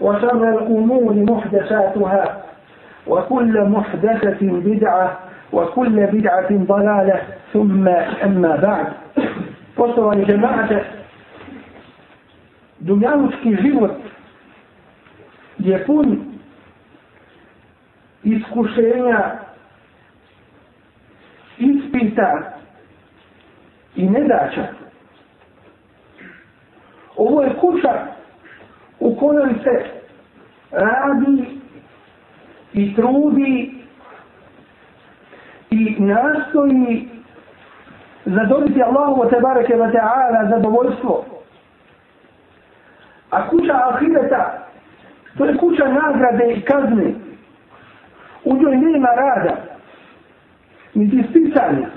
وشر الأمور محدثاتها وكل محدثة بدعة وكل بدعة ضلالة ثم أما بعد Poštovani džemate, dunjavučki život je pun iskušenja, ispita i nedača. Ovo je kuća u kojoj se radi i trudi i nastoji zadobiti Allahu wa tebareke wa ta'ala zadovoljstvo. A kuća ahireta, to je kuća nagrade i kazne. U njoj nema rada, niti spisanja.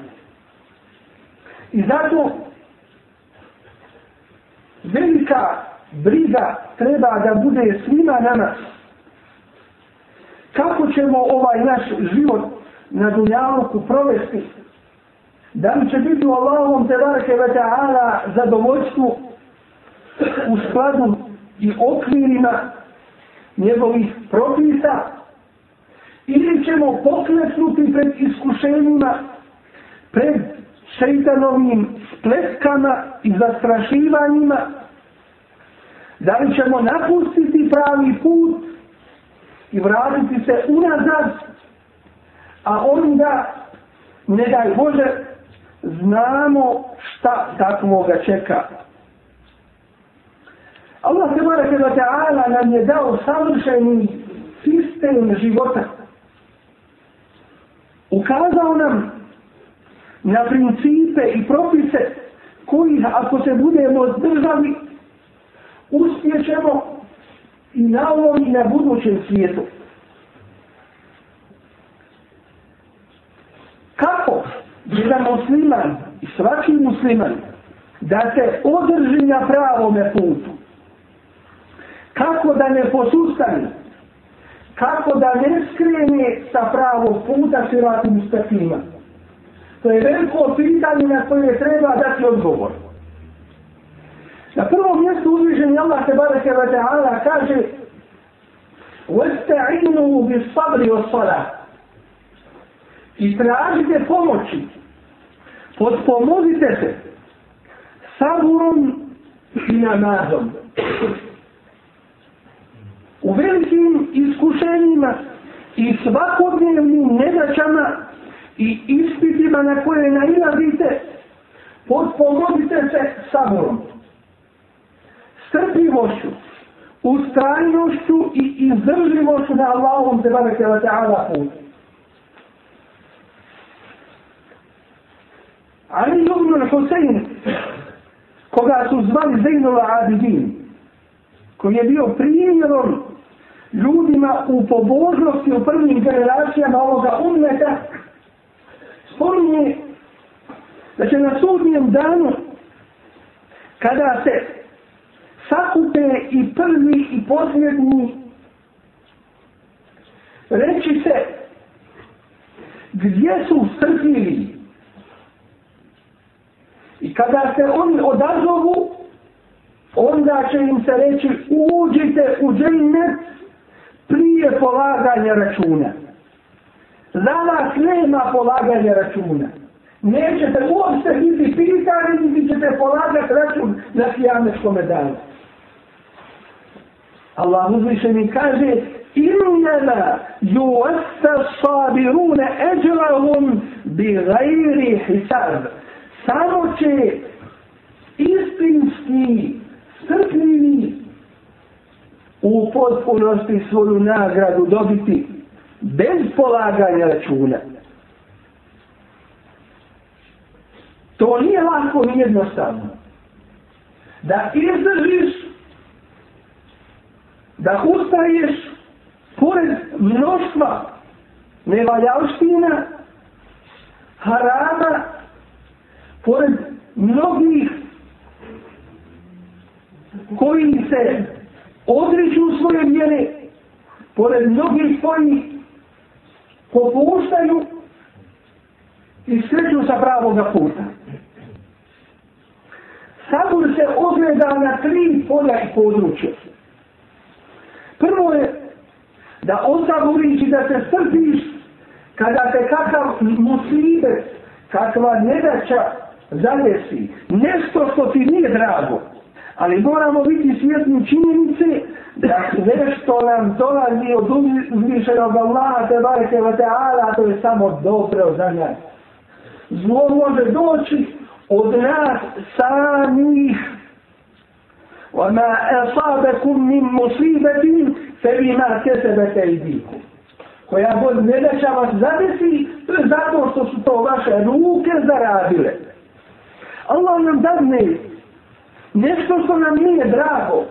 I zato velika briga treba da bude svima na nas. Kako ćemo ovaj naš život na dunjavku provesti? Da li će biti u Allahom te barke ve ta'ala zadovoljstvu u skladu i okvirima njegovih propisa? Ili ćemo pokresnuti pred iskušenjima, pred šeitanovim spletkama i zastrašivanjima? Ili Da li ćemo napustiti pravi put i vratiti se unazad, a onda, ne daj Bože, znamo šta takvoga čeka. Allah se mora kada te Ala nam je dao savršeni sistem života. Ukazao nam na principe i propise koji ako se budemo zdržali uspjećemo i na ovom i na budućem svijetu. Kako jedan musliman i svaki musliman da se održi na pravome putu? Kako da ne posustane? Kako da ne skrene sa pravog puta sirati mustafima? To je veliko pitanje na koje treba dati odgovor. Na prvom mjestu uzvišen wa ta'ala kaže وَاسْتَعِنُوا بِصَبْرِ وَصَلَا I tražite pomoći. Potpomozite se saburom i namazom. U velikim iskušenjima i svakodnevnim nedaćama i ispitima na koje nailazite, potpomozite se saburom. Strpivošću, ustajnošću i izdržljivošću na Allahom te barake wa ta'ala put. Ali Ibn Hussein, koga su zvali Zainul Abidin, koji je bio primjerom ljudima u pobožnosti u prvim generacijama ovoga umeta, spominje da će na sudnijem danu, kada se sakute i prvi i posljednji reći se gdje su srpili i kada se oni odazovu onda će im se reći uđite u džennet prije polaganja računa za vas nema polaganja računa nećete uopšte biti pitani niti ćete polagati račun na sijameškom danu Allah uzvišeni kaže Innama juvasta sabirune eđelahum bi gajri hisab. Samo će istinski srpljivi u potpunosti svoju nagradu dobiti bez polaganja računa. To nije lako, nije jednostavno. Da izdržiš da ustaješ pored mnoštva nevaljavština, harama, pored mnogih koji se odriču svoje vjere, pored mnogih koji popuštaju i sreću sa pravoga puta. Sabur se ogleda na tri polja i područja. Prvo je da onda govoriš da se srpiš kada te kakav musibet, kakva nedaća zanesi. Nešto što ti nije drago. Ali moramo biti svjesni činjenice da sve što nam dolazi od uzvišenog Allaha te barike wa ta'ala to je samo dobro za nas. Zlo može doći od nas samih وما أصابكم من مصيبة فبما كسبت أيديكم koja god ne da će vas zadesi zato što su to vaše ruke zaradile. Allah nam dadne nešto što nam nije drago,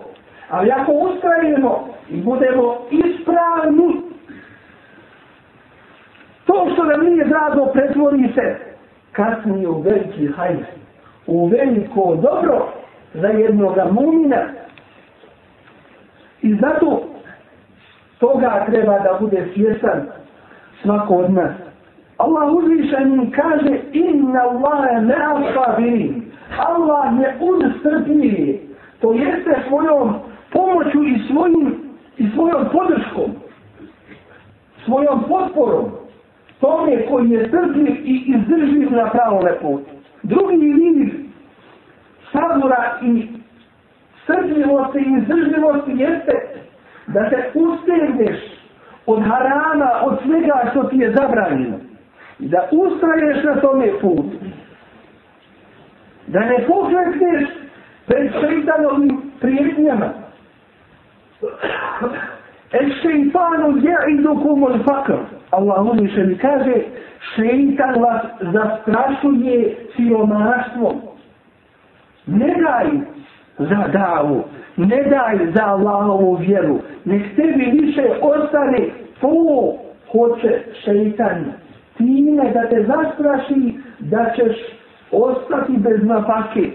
ali ako ustrajemo i budemo ispravni, to što nam nije drago pretvori se kasnije u veliki hajde, u veliko dobro, za jednog mumina. I zato toga treba da bude svjestan svako od nas. Allah uzvišan im kaže inna Allah ne alfabiri. Allah ne unstrpnije. To jeste svojom pomoću i svojim i svojom podrškom. Svojom potporom. Tome koji je strpljiv i izdrživ na pravome putu. Drugi vidi sabura i srđljivosti i izdržljivosti jeste da se ustegneš od harama, od svega što ti je zabranjeno. I da ustraješ na tome put. Da ne pokretneš pred šeitanovim prijetnjama. Et šeitanu gdje idukum od fakr. Allah uzviše mi kaže, šeitan vas zastrašuje siromaštvom. Ne daj za davu, ne daj za Allahovu vjeru, nek tebi više ostane to hoće šeitan. Time da te zastraši da ćeš ostati bez napake.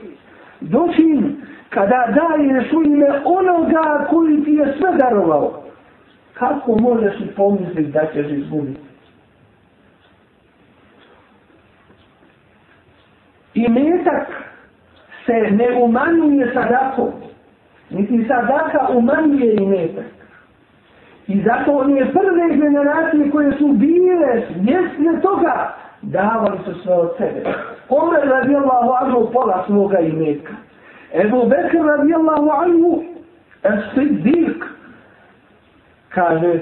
Dočin kada daješ u ime onoga koji ti je sve darovao, kako možeš i pomisliti da ćeš izgubiti? I metak se ne umanjuje sadako. Niti sadaka umanjuje i metak. I zato oni je prve generacije koje su bile svjesne toga davali su sve od sebe. Omer radijallahu anhu pola svoga i metka. Ebu Bekir radijallahu anhu es Kaže,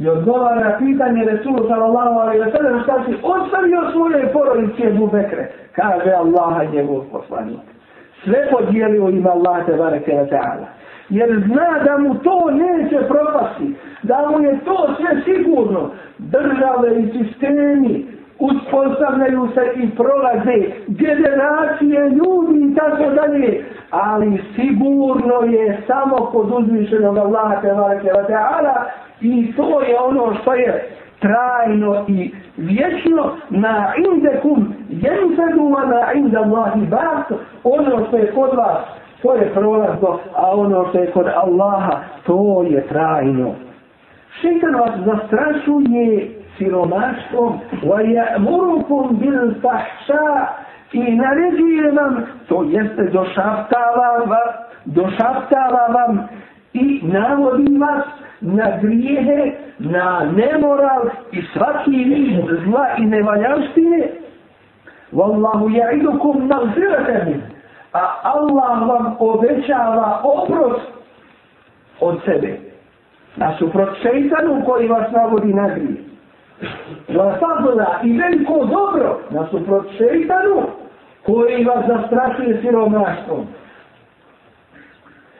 i odgovara na pitanje Resulu sallallahu alaihi wa sallam šta si ostavio svoje porodice Ebu Bekre, kaže Allah i njegov poslanik. Sve podijelio im Allah te barake wa ta'ala. Jer zna da mu to neće propasti, da mu je to sve sigurno. Države i sistemi uspostavljaju se i prolaze generacije ljudi i tako dalje. Ali sigurno je samo kod uzmišljenog Allaha te barake wa ta'ala i to je ono što je trajno i vječno na indekum jenzadu a na inda vlahi bas ono što je kod vas to je prolazno a ono što je kod Allaha to je trajno šeitan vas zastrašuje siromaštvom wa je murukum bil fahša i naređuje vam to jeste došaptava vam došaptava vam i navodi vas na grijehe, na nemoral i svaki vid zla i nevaljanštine. Wallahu ja'idukum magfiratan min. A Allah vam obećava oprost od sebe. Nasuprot šeitanu koji vas navodi na grije. Vlasabla i veliko dobro nasuprot šeitanu koji vas zastrašuje siromaštvom.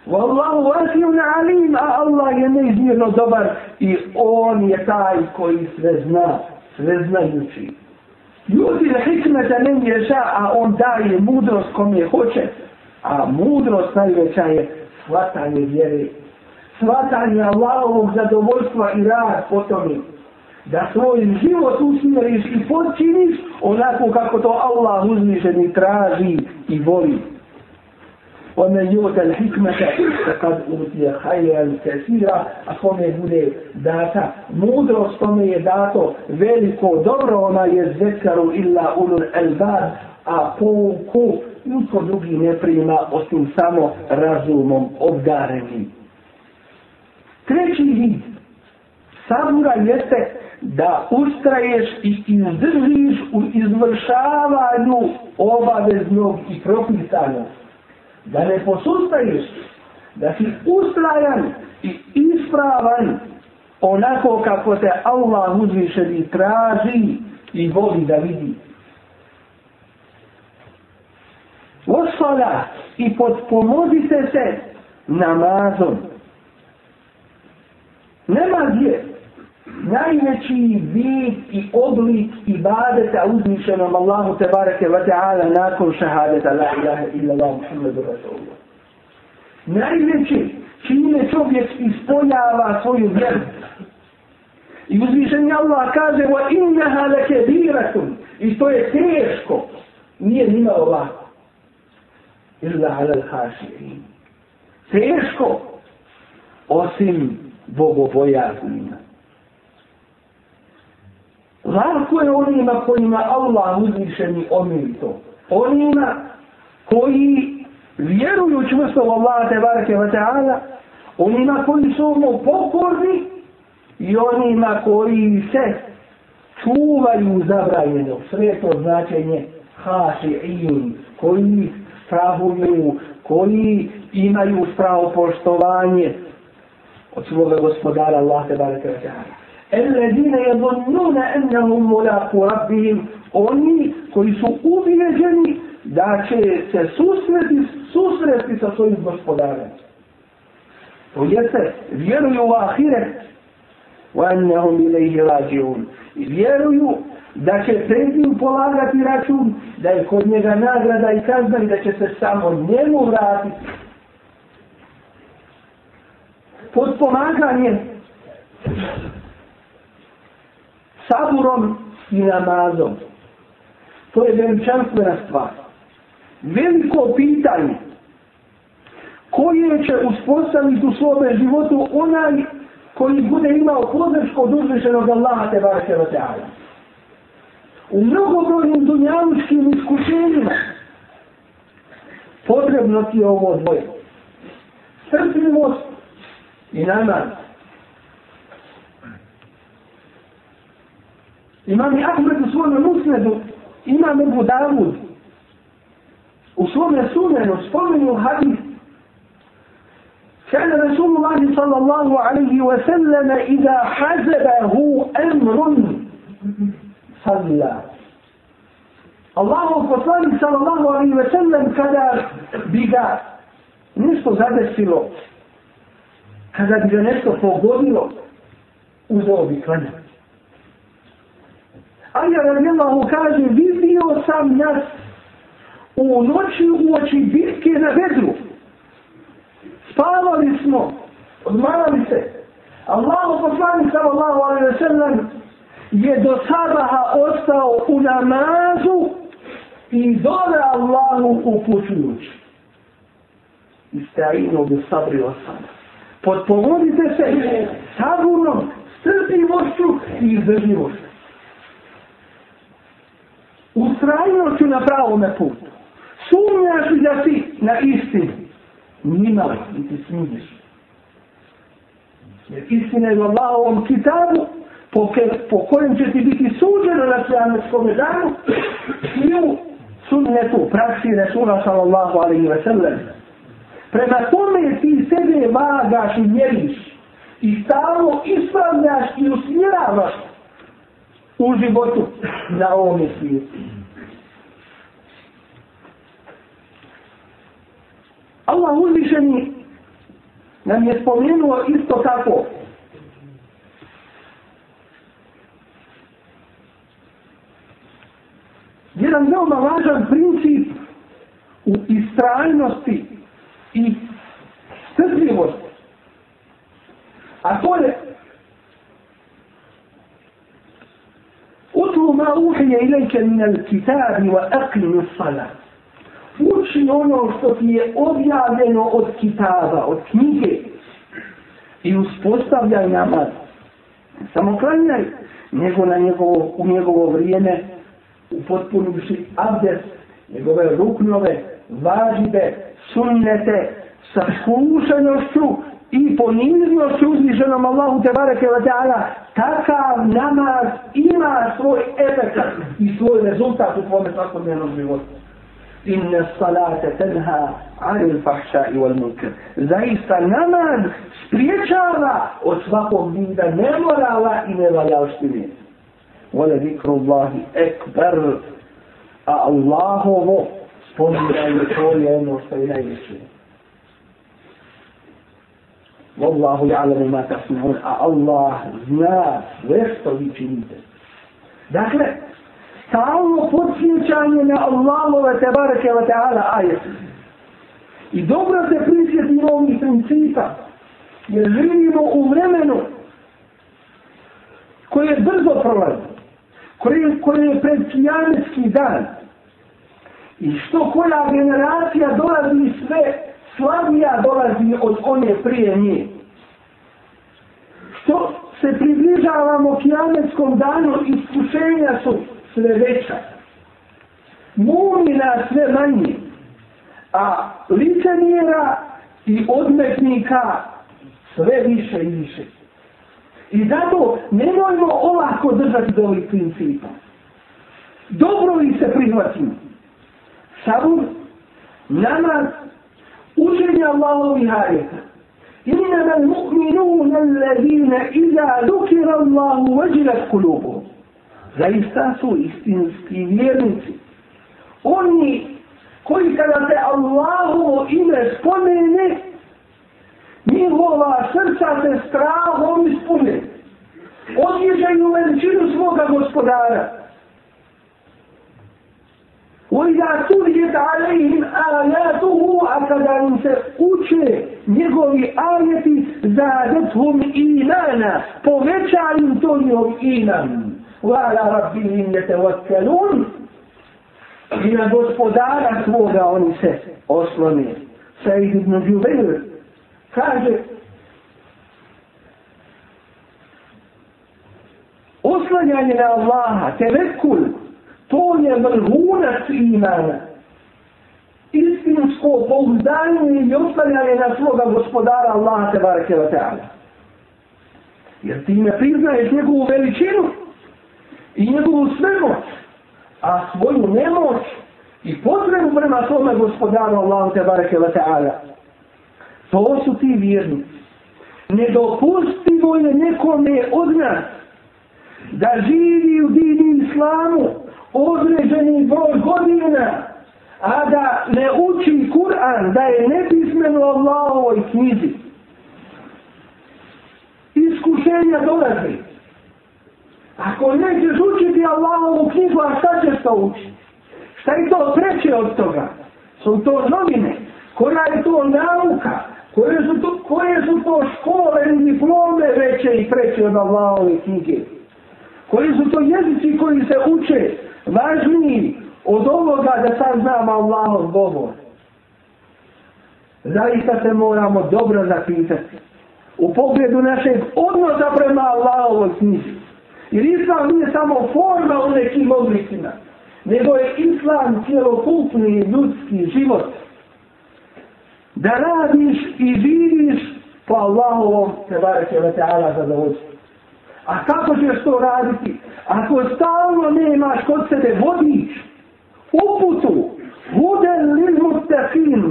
Wallahu wasi'un alim, a Allah je neizmjerno dobar i on je taj koji sve zna, sve znajući. Ljudi je hikmeta ne mješa, a on daje mudrost kom je hoće, a mudrost najveća je shvatanje vjere. Shvatanje Allahovog zadovoljstva i rad potom je da svoj život usmjeriš i počiniš onako kako to Allah uzmišeni traži i voli. ومن يؤتى الحكمة فقد أوتي خيرا كثيرا أقوم يقول داتا مودر أقوم يداتو ذلك دور وما يذكر إلا أولو الألباب أقوكو Niko drugi ne prima osim samo razumom obdarenim. Treći vid sabura jeste da ustraješ i ti izdržiš u izvršavanju obaveznog i propisanog da ne posustaješ, da si ustrajan i ispravan onako kako te Allah uzvišeni traži i voli da vidi. Osvala i potpomozite se namazom. Nema gdje najveći vid i oblik ibadeta uzmišljenom Allahu te barake wa ta'ala nakon šahadeta la ilaha illa Allah muhammedu rasulullah. Najveći čine čovjek ispoljava svoju vjeru. I uzmišljen je Allah kaže wa innaha leke biratum. I to je teško. Nije nima ovako. Illa halal haširin. Teško. Osim bogobojaznima. Lako je onima kojima Allah uzvišeni omilito. Onima koji vjeruju čvrsto u Allah te barke wa ta'ala, onima koji su mu pokorni i onima koji se čuvaju zabrajeno. Sve to značenje haši ijun, koji strahuju, koji imaju strahu poštovanje od svoga gospodara Allah te barke wa ta'ala. الذين يظنون انهم ملاقو ربهم oni koji su ubijeđeni da će se susreti, susreti sa svojim gospodarem. To jeste, vjeruju u ahiret, u ennehum ilaihi rađiun, i vjeruju da će pred njim polagati račun, da je kod njega nagrada i kazna i da će se samo njemu vratiti. Pod pomaganjem saburom i namazom. To je veličanstvena stvar. Veliko pitanje koje će uspostaviti u svome životu onaj koji bude imao podršku od uzvišenog Allaha te barake wa ta'ala. U mnogobrojnim dunjavučkim iskušenjima potrebno ti je ovo dvoje. Srpljivost i namaz. Imam Ahmed u svome musnedu, Imam Ebu Davud, u svome sumenu spomenu hadith كان رسول الله صلى الله عليه وسلم إذا حزبه أمر صلى الله poslanik صلى الله عليه وسلم كذا بيجا ga زاد zadesilo, كذا بيجا ga nešto pogodilo, uzeo Ali ja radi Allah mu kaže, vidio sam nas u noći u oči bitke na bedru. Spavali smo, odmarali se. Allah u poslani sallallahu alaihi wa sallam je do sabaha ostao u namazu i dole Allahu upućujući. Istajno bi sabri osana. Potpomodite se sabunom, strpljivošću i izdržljivošću ustrajno si na pravome putu, sumnjaš li da si na istini, nima li ti ti sumnjaš. Jer istina je u Allahovom kitabu, po, ke, po kojem će ti biti suđeno na sljanskom danu, i u sunnetu, praksi Resula sallallahu alaihi wa sallam. Prema tome ti sebe vagaš i mjeriš i stalo ispravljaš i usmjeravaš se u životu na ovom svijetu. Allah uzvišeni nam je spomenuo isto tako jedan veoma važan princip u istrajnosti i srpljivosti. A to je Utlu ma uhije ilike minel kitabi wa eklinu sala. Uči ono što ti je objavljeno od kitaba, od knjige. I uspostavljaj namaz. Samo klanjaj, nego na njegovo, u njegovo vrijeme upotpunuši abdes, njegove ruknove, važibe, sunnete, sa skušenošću, i poniznio se uzvišenom Allahu te bareke wa ta'ala, takav namaz ima svoj efekt i svoj rezultat u tvojom svakodnevnom životu. Inna salate tenha anil fahša i wal munker. Zaista namaz spriječava od svakog vida nemorala i nevaljavštine. Vole vikru Allahi ekber, a Allahovo spominjaju to je ono što je najvišće. Wallahu ja'lamu ma tasma'un, a Allah zna sve što vi činite. Dakle, stalno podsjećanje na Allahove tebareke wa ta'ala ajet. I dobro se prisjetimo ovih principa, jer živimo u vremenu koje je brzo prolazi, koje, koje je predkijanski dan. I što koja generacija dolazi sve slavija dolazi od one prije nje. Što se približavamo kijametskom danu iskušenja su sve veća. Mumina sve manje. A licenjera i odmetnika sve više i više. I zato nemojmo olako držati do ovih principa. Dobro li se prihvatimo? Sabur, namaz, uženje Allahovih ajeta. Inama al-mu'minuna allazina idha dhukira Allahu wajilat kulubuhum. Zaista su istinski vjernici. Oni koji kada se Allahovo ime spomene, njihova srca se strahom ispune. Odježaju veličinu svoga gospodara. وإذا تليت عليهم آياته أكد أن سأوشي نقول آياتي زادتهم إيمانا فمتش عن تليهم إيمان وعلى ربهم يتوكلون إلى غسبدار أسبوغا ونسى أسلمي سيد بن جبير كاجه أسلمي على الله تبكل To je vrhunac imana. Istinsko pouzdanje i ostavljanje na svoga gospodara Allaha te barake wa ta'ala. Jer ti ne priznaješ njegovu veličinu i njegovu svemoć, a svoju nemoć i potrebu prema svome gospodaru Allaha te barake wa ta'ala. To su ti vjernici. Nedopustivo je nekome od nas da živi u dini islamu određeni broj godina, a da ne uči Kur'an, da je nepismen u Allahovoj knjizi. Iskušenja dolazi. Ako nećeš učiti Allahovu knjigu, a šta ćeš to učiti? Šta je to treće od toga? Su to novine? Koja je to nauka? Koje su to, koje su to škole i diplome veće i preće od Allahove knjige? Koji su to jezici koji se uče? važniji od ovoga da sad znamo Allahov govor. Zaista se moramo dobro zapitati u pogledu našeg odnosa prema Allahovoj knjizi. Jer islam nije samo forma u nekim oblicima, nego je islam cijelokupni ljudski život. Da radiš i živiš po Allahovom se barek je vete ala zadovoljstvo. A kako ćeš to raditi? ako stalno nemaš kod sebe vodič, uputu, huden lizmu stafin,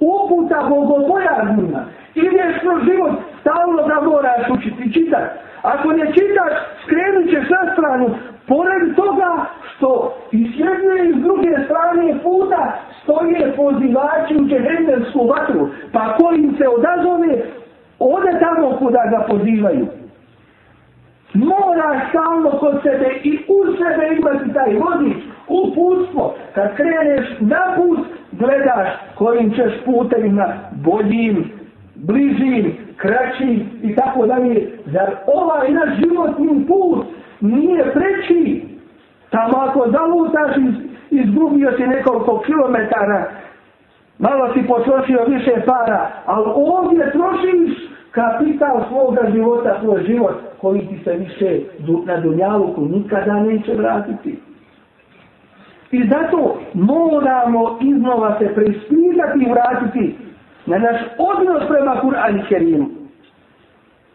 uputa bogobojarnima, ideš kroz život, stalno ga moraš učiti, čitaš. Ako ne čitaš, skrenut ćeš na stranu, pored toga što i s jedne i s druge strane puta stoje pozivači u džehendersku vatru, pa kojim se odazove, ode tamo kuda ga pozivaju moraš stalno kod sebe i u sebe imati taj vodič, uputstvo. Kad kreneš na put, gledaš kojim ćeš putevima boljim, bližim, kraćim i tako da mi Zar ovaj naš životni put nije preći? Tamo ako zalutaš i izgubio si nekoliko kilometara, malo si potrošio više para, ali ovdje trošiš kapital svoga života, svoj život, koji ti se više na dunjaluku nikada neće vratiti. I zato moramo iznova se preispitati i vratiti na naš odnos prema Kur'an i Kerimu.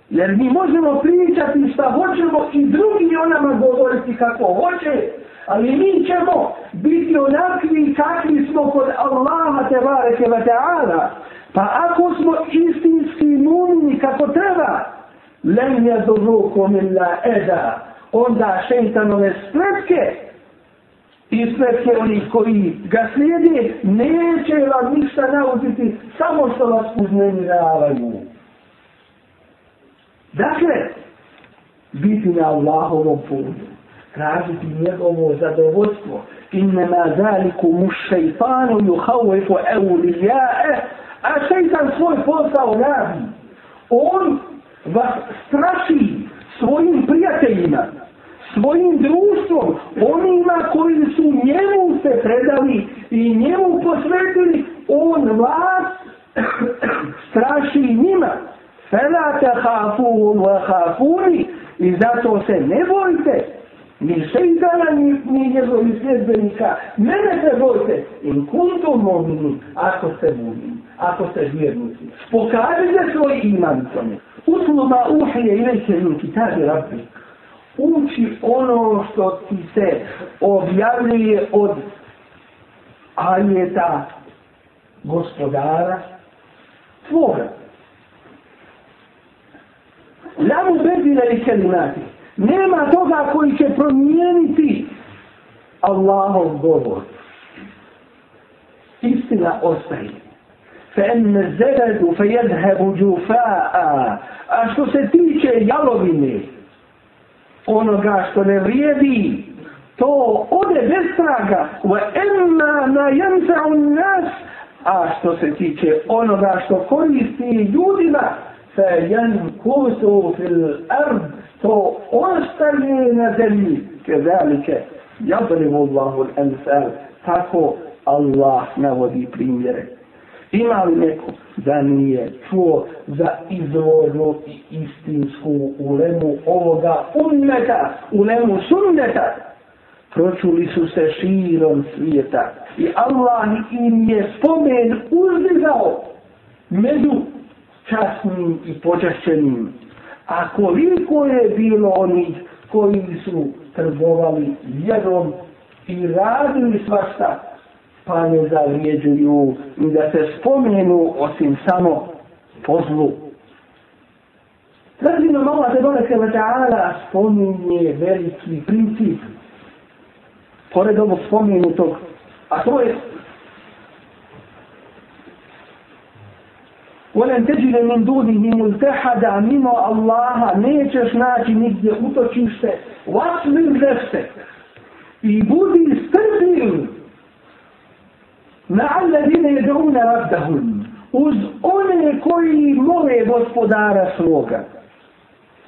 Jer mi možemo pričati šta hoćemo i drugi o nama govoriti kako hoće, ali mi ćemo biti onakvi kakvi smo kod Allaha te bareke va Pa ako smo istinski mumini kako treba, lem je dovukom illa eda, onda šeitanove spletke i spletke oni koji ga slijedi, neće vam ništa nauditi, samo što vas uznemiravaju. Dakle, biti na Allahovom putu, tražiti njegovo zadovoljstvo, innama zaliku mu šeitanu juhavifu evlijae, a šeitan svoj posao radi. On vas straši svojim prijateljima, svojim društvom, onima koji su njemu se predali i njemu posvetili, on vas straši njima. Fela te hafu wa hafuni i zato se ne bojite ni šeitana ni, ni njegovi sljedbenika. Mene se bojite in kunto mominu ako ste budni, ako ste vjernici. Pokažite svoj iman to mi. Uslu ma uhije ili se ili kitabi rabbi. Uči ono što ti se objavljuje od ajeta gospodara tvoga. Lamu bedina li kelimati. Nema toga koji će promijeniti Allahov govor. Istina ostaje. Fe en zebedu fe jedhebu džufa'a. A što se tiče jalovine, onoga što ne vrijedi, to ode bez traga. Wa emma na jemza un nas. A što se tiče onoga što koristi ljudima, fe jen kusu fil ard, to ostaje na zemlji. Kezalike, jadrimu Allahul emsal. Tako Allah navodi primjere. Ima li neko da nije čuo za izvornu i istinsku ulemu ovoga umeta, ulemu sunneta? Pročuli su se širom svijeta i Allah im je spomen uzdigao među časnim i počašćenim. A koliko je bilo onih koji su trgovali vjerom i radili svašta, pa ne zavrijeđuju i da se spomenu osim samo po zlu. Zatim nam Allah te dole se vata'ala spominje veliki princip pored ovog spomenutog, a to je وَلَنْ تَجِلَ مِنْ دُونِهِ مُلْتَحَدَ مِمَا اللَّهَ Nećeš naći nigdje utočište, vas mi I budi strpljiv na alladine jedovne rabdahun uz one koji mole gospodara svoga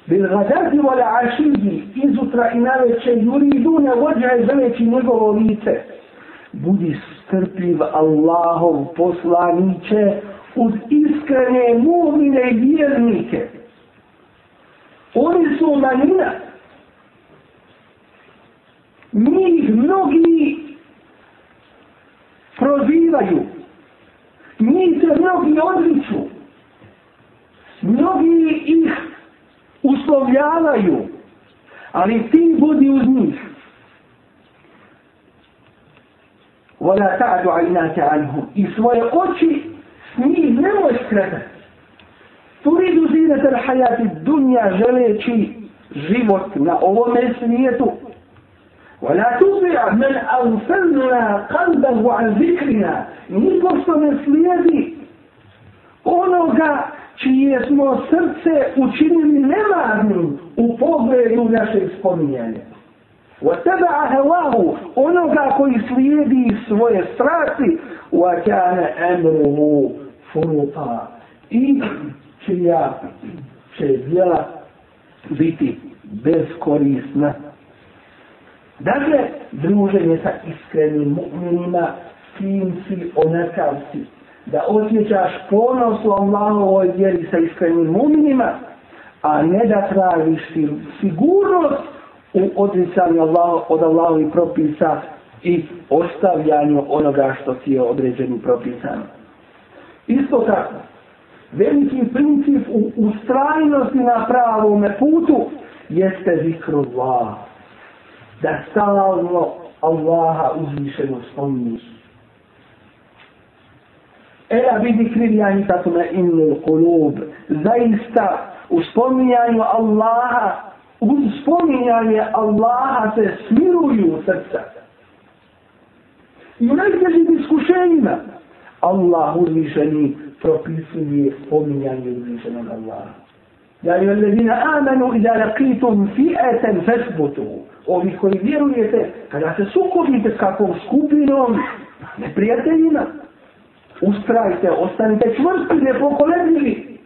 bil gadati vola ašidi izutra i naveće juri dune vođa i zaneći njegovo lice budi strpljiv Allahov poslaniće uz iskrene mumine i vjernike oni su manina njih mnogi prozivaju. Njih se mnogi odriču. Mnogi ih uslovljavaju. Ali ti budi uz njih. Vala ta'adu ajnate anhum. I svoje oči njih ne može skretati. Turidu zinete l'hajati dunja želeći život na ovome svijetu ولا تطع من أغفلنا قلبه عن ذكرنا نقص من سليدي أولوغا čije smo srce učinili nevarnim u pogledu našeg spominjanja. Wa teba ahevahu onoga koji slijedi svoje strasti wa kane emruhu furuta i čija će djela biti beskorisna. Dakle, druženje sa iskrenim mu'minima, tim si onakav si. Da osjećaš ponos u Allahovoj vjeri sa iskrenim mu'minima, a ne da traviš si sigurnost u odricanju Allah, od Allahovi propisa i ostavljanju onoga što ti je određenim propisan. Isto tako, veliki princip u ustrajnosti na pravom putu jeste zikru Allah da stalno Allaha uzvišeno spominju. Ela vidi krivljani tatu na innu kulub. Zaista u spominjanju Allaha, u spominjanje Allaha se smiruju srca. I u najtežim iskušenjima Allah uzvišeni propisuje spominjanje uzvišenog Allaha. Ja i ovdje vina amanu i da rakitum fijeten fesbutu ovi koji vjerujete, kada se sukobite s kakvom skupinom, neprijateljima, ustrajte, ostanite čvrsti, ne pokolebljivi.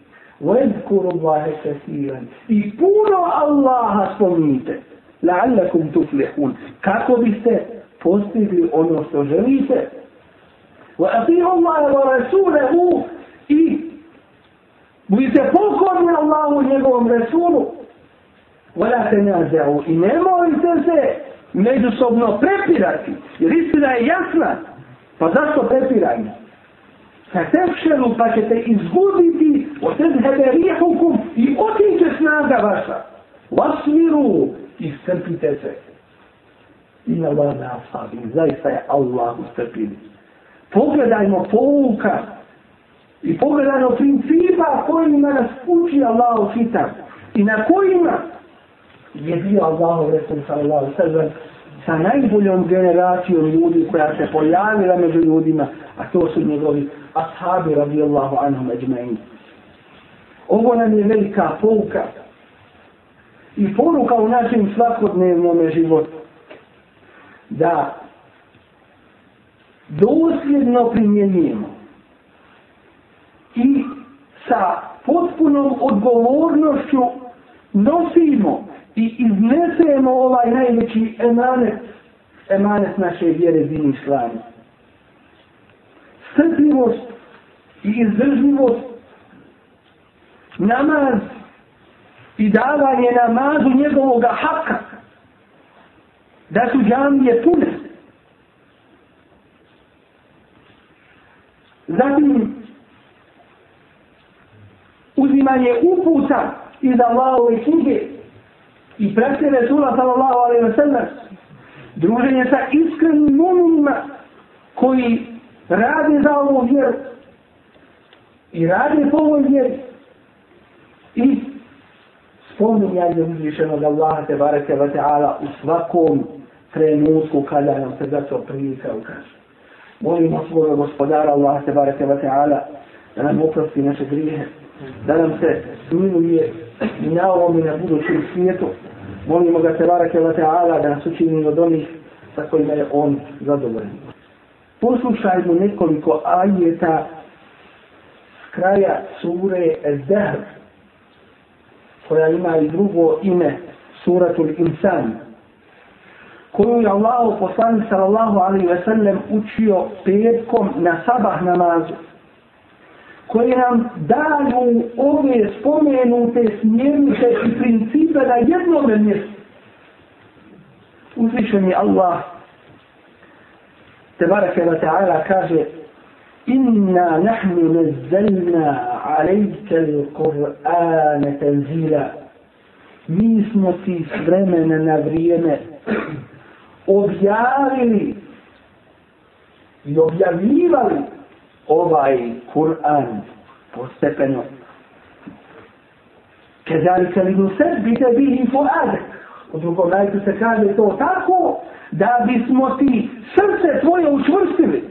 وَاذْكُرُوا اللَّهَ كَثِيرًا I puno Allaha spomnite. لَعَلَّكُمْ تُفْلِحُونَ Kako biste postigli ono što želite. وَاَطِيهُ اللَّهَ وَرَسُولَهُ I budite pokorni Allahu njegovom Resulu. Vala se ne I nemojte se međusobno prepirati. Jer istina je jasna. Pa zašto prepiranje? Sa tepšenu pa ćete izgubiti od tebe rijehukum i otiče snaga vaša. Vas miru i strpite se. I na vana asabi. Zaista je Allah ustrpili. Pogledajmo pouka i pogledajmo principa kojima nas uči Allah u I na kojima je bio Allahov Resul sallallahu alaihi sallam sa najboljom generacijom ljudi koja se pojavila među ljudima, a to su njegovi ashabi radijallahu anhum ajma'in. Ovo nam je velika pouka i poruka u našem svakodnevnom životu da dosljedno primjenjujemo i sa potpunom odgovornošću nosimo ti iznesemo ovaj najveći emanet, emanet naše vjere din islami. Srpljivost i izdržljivost, namaz i davanje namazu njegovog haka, da su džamije pune. Zatim, uzimanje uputa iz Allahove knjige, i pratnje Resula sallallahu alaihi wa sallam, druženje sa iskrenim umima koji radi za ovu vjeru i radi po ovoj vjeru i spominjanje uzvišenog Allaha te barake wa ta'ala u svakom trenutku kada nam se zato prilike ukaže. Molimo svoga gospodara Allaha te barake wa ta'ala da nam oprosti naše grije, da nam se smiluje i na ovom i na budućem svijetu, molimo ga te barake da te ala da nas učini od onih sa kojima je on zadovoljen. Poslušajmo nekoliko ajeta s kraja sure Ezer, koja ima i drugo ime, suratul Insan, koju je Allah poslani sallallahu alaihi ve sellem učio petkom na sabah namazu koje nam daju ove spomenute smjernice i principe na jednom mjestu. Uzvišen je Allah tebareke wa ta'ala kaže inna nahnu nezzelna alejke l'Qur'ane tenzila mi smo ti s vremena na vrijeme objavili i objavljivali ovaj Kur'an postepeno. Kezali se li nuset, bite bihim poade. U drugom najtu se kaže to tako, da bismo ti srce tvoje učvrstili.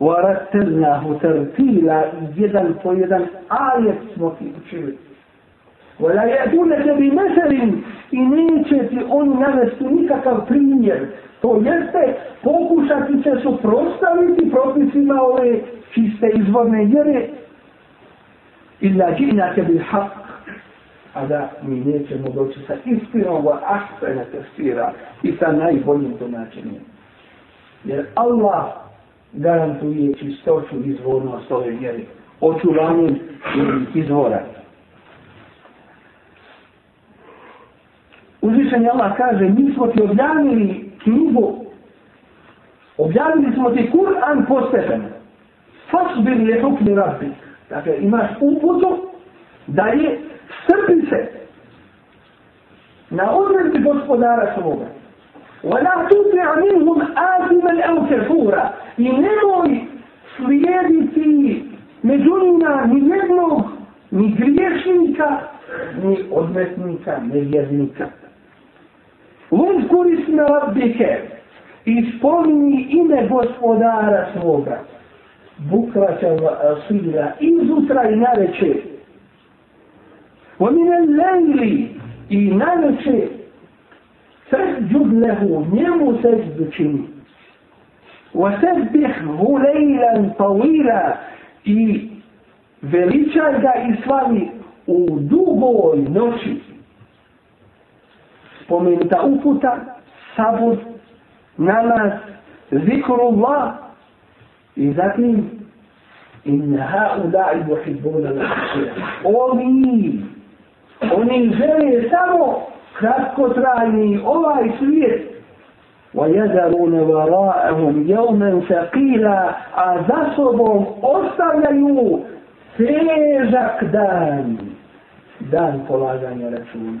Varatelnahu tertila, jedan po jedan ajet smo ti učili. وَلَا يَعْدُونَ تَبِي مَسَلٍ I neće ti on navesti nikakav primjer. To jeste pokušati će suprostaviti propisima ove čiste izvorne vjere. إِلَّا جِنَا تَبِي حَقِّ a da mi nećemo doći sa istinom wa ahsana tafsira i sa najboljim tumačenjem. Jer Allah garantuje čistoću izvornost ove vjere, očuvanje izvora. Uzvišen je Allah kaže, mi smo ti objavili knjigu, objavili smo ti Kur'an postepeno. Fasbir je hukmi rabbi. Dakle, imaš uputu da je strpi se na odredbi gospodara svoga. Vala tuti aminhum azimel el kefura. I nemoj slijediti među njima ni jednog, ni griješnika, ni odmetnika, ni vjernika. Vod korisne rabike i spomni ime gospodara svoga. Bukla će sudra izutra i nareče. Vomine lengli i nareče sred džublehu njemu se zdučini. Vosebih vulejlan pavira i veličaj ga i slavi u duboj noći spomenuta uputa, sabur, namaz, zikrullah i zatim in ha'u da'i buhibbuna Oni, oni žele samo kratko trajni ovaj svijet وَيَذَرُونَ وَرَاءَهُمْ يَوْمًا ثَقِيلًا a za sobom ostavljaju težak dan dan polaganja računa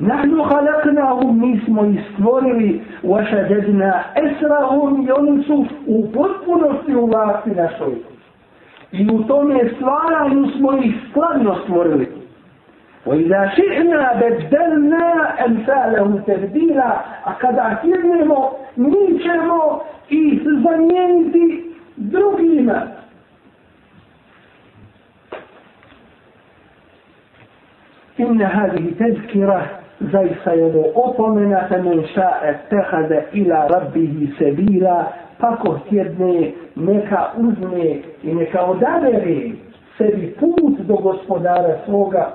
نحن خلقناهم mi smo ih stvorili وشددنا esrahum i oni su u potpunosti u vlasti našoj. I u tome stvaranju smo ih skladno stvorili. وإذا شئنا بدلنا أمثاله تبديلا أكد أكلمه نيشمه إيه زمينتي drugima. إن هذه تذكرة zaista je ovo opomena temen ša'e tehade ila rabbihi sebira, pa ko htjedne neka uzme i neka odabere sebi put do gospodara svoga.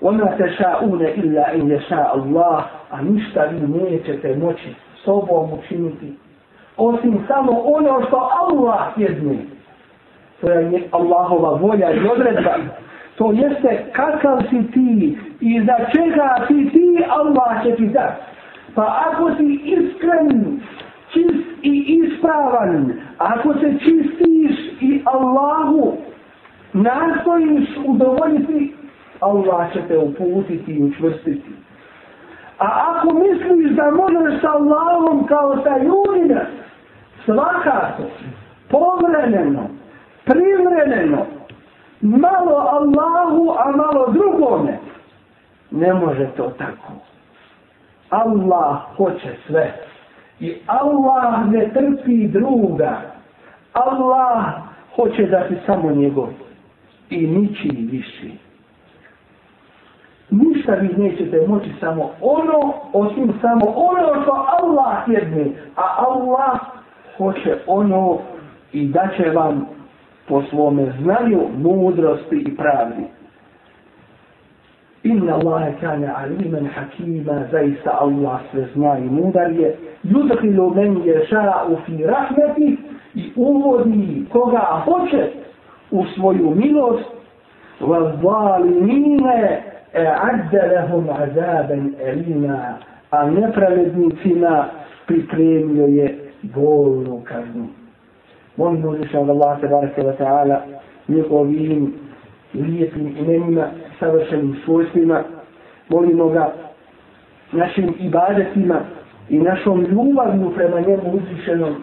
Ona te ša'une illa in je Allah, a ništa vi nećete moći sobom učiniti, osim samo ono što Allah jedne. To je Allahova volja i odredba. To jeste kakav si ti i za čega si ti, Allah će ti dat. Pa ako si iskren, čist i ispravan, ako se čistiš i Allahu, nastojiš udovoljiti, Allah će te uputiti i učvrstiti. A ako misliš da možeš sa Allahom kao sa ljudima, svakako, povremeno, privremeno, malo Allahu, a malo drugome. Ne može to tako. Allah hoće sve. I Allah ne trpi druga. Allah hoće da si samo njegov. I niči viši. Ništa vi nećete moći samo ono, osim samo ono što Allah jedni. A Allah hoće ono i daće vam po svome znanju, mudrosti i pravdi. Inna Allahe kane alimen hakima, zaista Allah sve zna i mudar je, yudhilu men ješa u fi rahmeti i uvodi koga hoće u svoju milost, wa zalimine e adde lehum azaben elina, a nepravednicima pripremio je bolnu kaznu molim uzvišenog Allaha tabaraka wa ta'ala njegovim lijepim imenima, savršenim svojstvima, molimo ga našim ibadetima i našom ljubavnju prema njemu uzvišenom,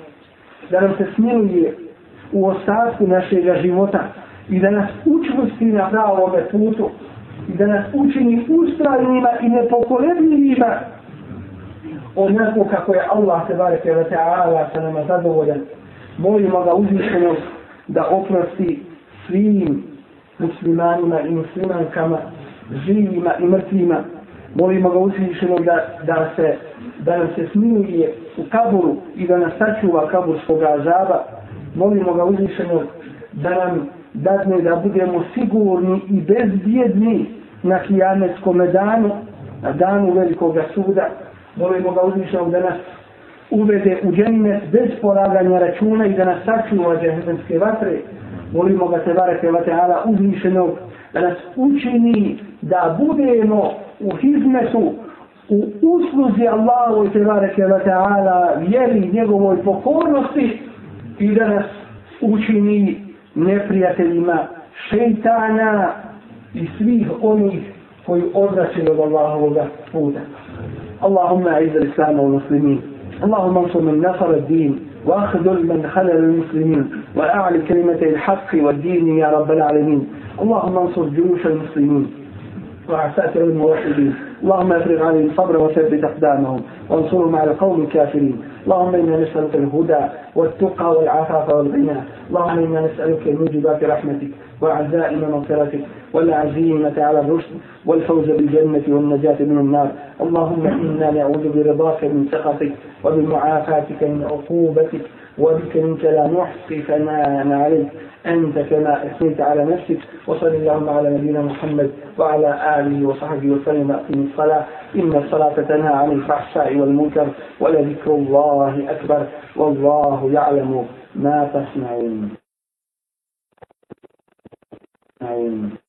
da nam se smiluje u ostatku našeg života i da nas učvrsti na pravome putu i da nas učini ustrajnima i nepokolebljivima onako kako je Allah tebareke ve taala sa nama zadovoljan molimo ga uzvišenost da oprosti svim muslimanima i muslimankama, živima i mrtvima. Molimo ga uzvišenost da, da, se, da nam se smiluje u kaburu i da nas sačuva kaburskog azaba. Molimo ga uzvišenost da nam dadne da budemo sigurni i bezbjedni na kijametskom danu, na danu velikog suda. Molimo ga uzvišenog da nas uvede u džennet bez polaganja računa i da nas sačuva džehennemske vatre. Molimo ga se barake vate ala uzmišenog da nas učini da budemo u hizmetu u usluzi Allahu te barake vate ala vjeri njegovoj pokornosti i da nas učini neprijateljima šeitana i svih onih koji odračuju od Allahovog puta. اللهم اعز الاسلام والمسلمين اللهم انصر من نصر الدين واخذل من خلل المسلمين واعل كلمة الحق والدين يا رب العالمين اللهم انصر جيوش المسلمين وعساكر الموحدين اللهم افرغ عليهم الصبر وثبت اقدامهم وانصرهم على القوم الكافرين اللهم انا نسالك الهدى والتقى والعفاف والغنى اللهم انا نسالك موجبات رحمتك وعزائم مغفرتك والعزيمة على الرشد والفوز بالجنة والنجاة من النار اللهم إنا نعوذ برضاك من سخطك وبمعافاتك من عقوبتك وبك منك لا نحصي ثناء عليك أنت كما أثنيت على نفسك وصل اللهم على نبينا محمد وعلى آله وصحبه وسلم أقم الصلاة إن الصلاة تنهى عن الفحشاء والمنكر ولذكر الله أكبر والله يعلم ما تصنعون.